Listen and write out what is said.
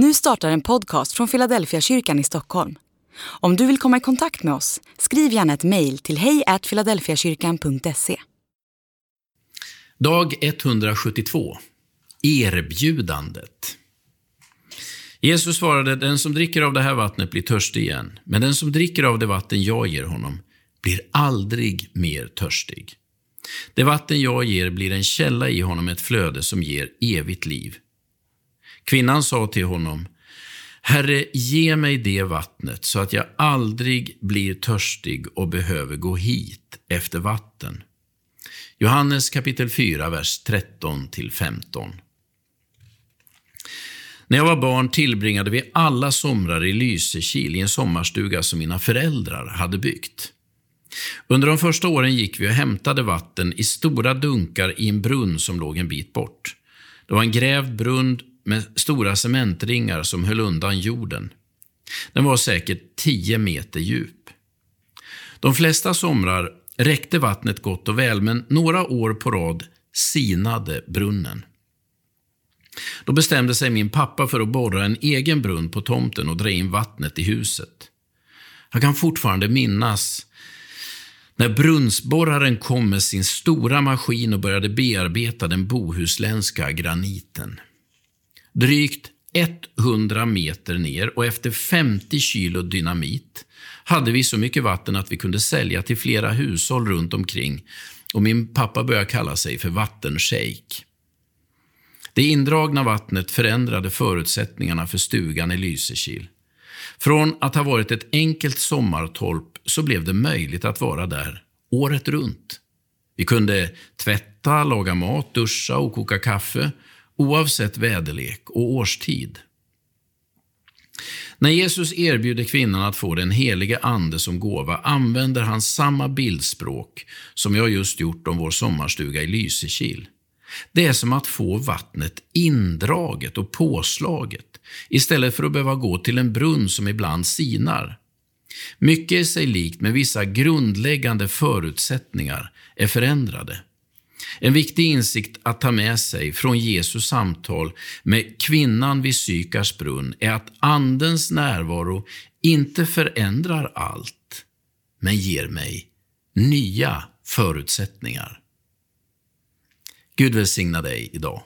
Nu startar en podcast från Philadelphia kyrkan i Stockholm. Om du vill komma i kontakt med oss, skriv gärna ett mejl till hejfiladelfiakyrkan.se. Dag 172. Erbjudandet. Jesus svarade, den som dricker av det här vattnet blir törstig igen, men den som dricker av det vatten jag ger honom blir aldrig mer törstig. Det vatten jag ger blir en källa i honom, ett flöde som ger evigt liv. Kvinnan sa till honom, Herre, ge mig det vattnet så att jag aldrig blir törstig och behöver gå hit efter vatten. Johannes kapitel 4, vers 13-15. När jag var barn tillbringade vi alla somrar i Lysekil i en sommarstuga som mina föräldrar hade byggt. Under de första åren gick vi och hämtade vatten i stora dunkar i en brunn som låg en bit bort. Det var en grävd brunn med stora cementringar som höll undan jorden. Den var säkert 10 meter djup. De flesta somrar räckte vattnet gott och väl, men några år på rad sinade brunnen. Då bestämde sig min pappa för att borra en egen brunn på tomten och dra in vattnet i huset. Jag kan fortfarande minnas när brunnsborraren kom med sin stora maskin och började bearbeta den bohuslänska graniten. Drygt 100 meter ner och efter 50 kilo dynamit hade vi så mycket vatten att vi kunde sälja till flera hushåll runt omkring och min pappa började kalla sig för vattenshejk. Det indragna vattnet förändrade förutsättningarna för stugan i Lysekil. Från att ha varit ett enkelt sommartorp så blev det möjligt att vara där året runt. Vi kunde tvätta, laga mat, duscha och koka kaffe oavsett väderlek och årstid. När Jesus erbjuder kvinnan att få den helige Ande som gåva använder han samma bildspråk som jag just gjort om vår sommarstuga i Lysekil. Det är som att få vattnet indraget och påslaget istället för att behöva gå till en brunn som ibland sinar. Mycket är sig likt, men vissa grundläggande förutsättningar är förändrade. En viktig insikt att ta med sig från Jesu samtal med kvinnan vid Sykars brunn är att Andens närvaro inte förändrar allt, men ger mig nya förutsättningar. Gud välsigna dig idag.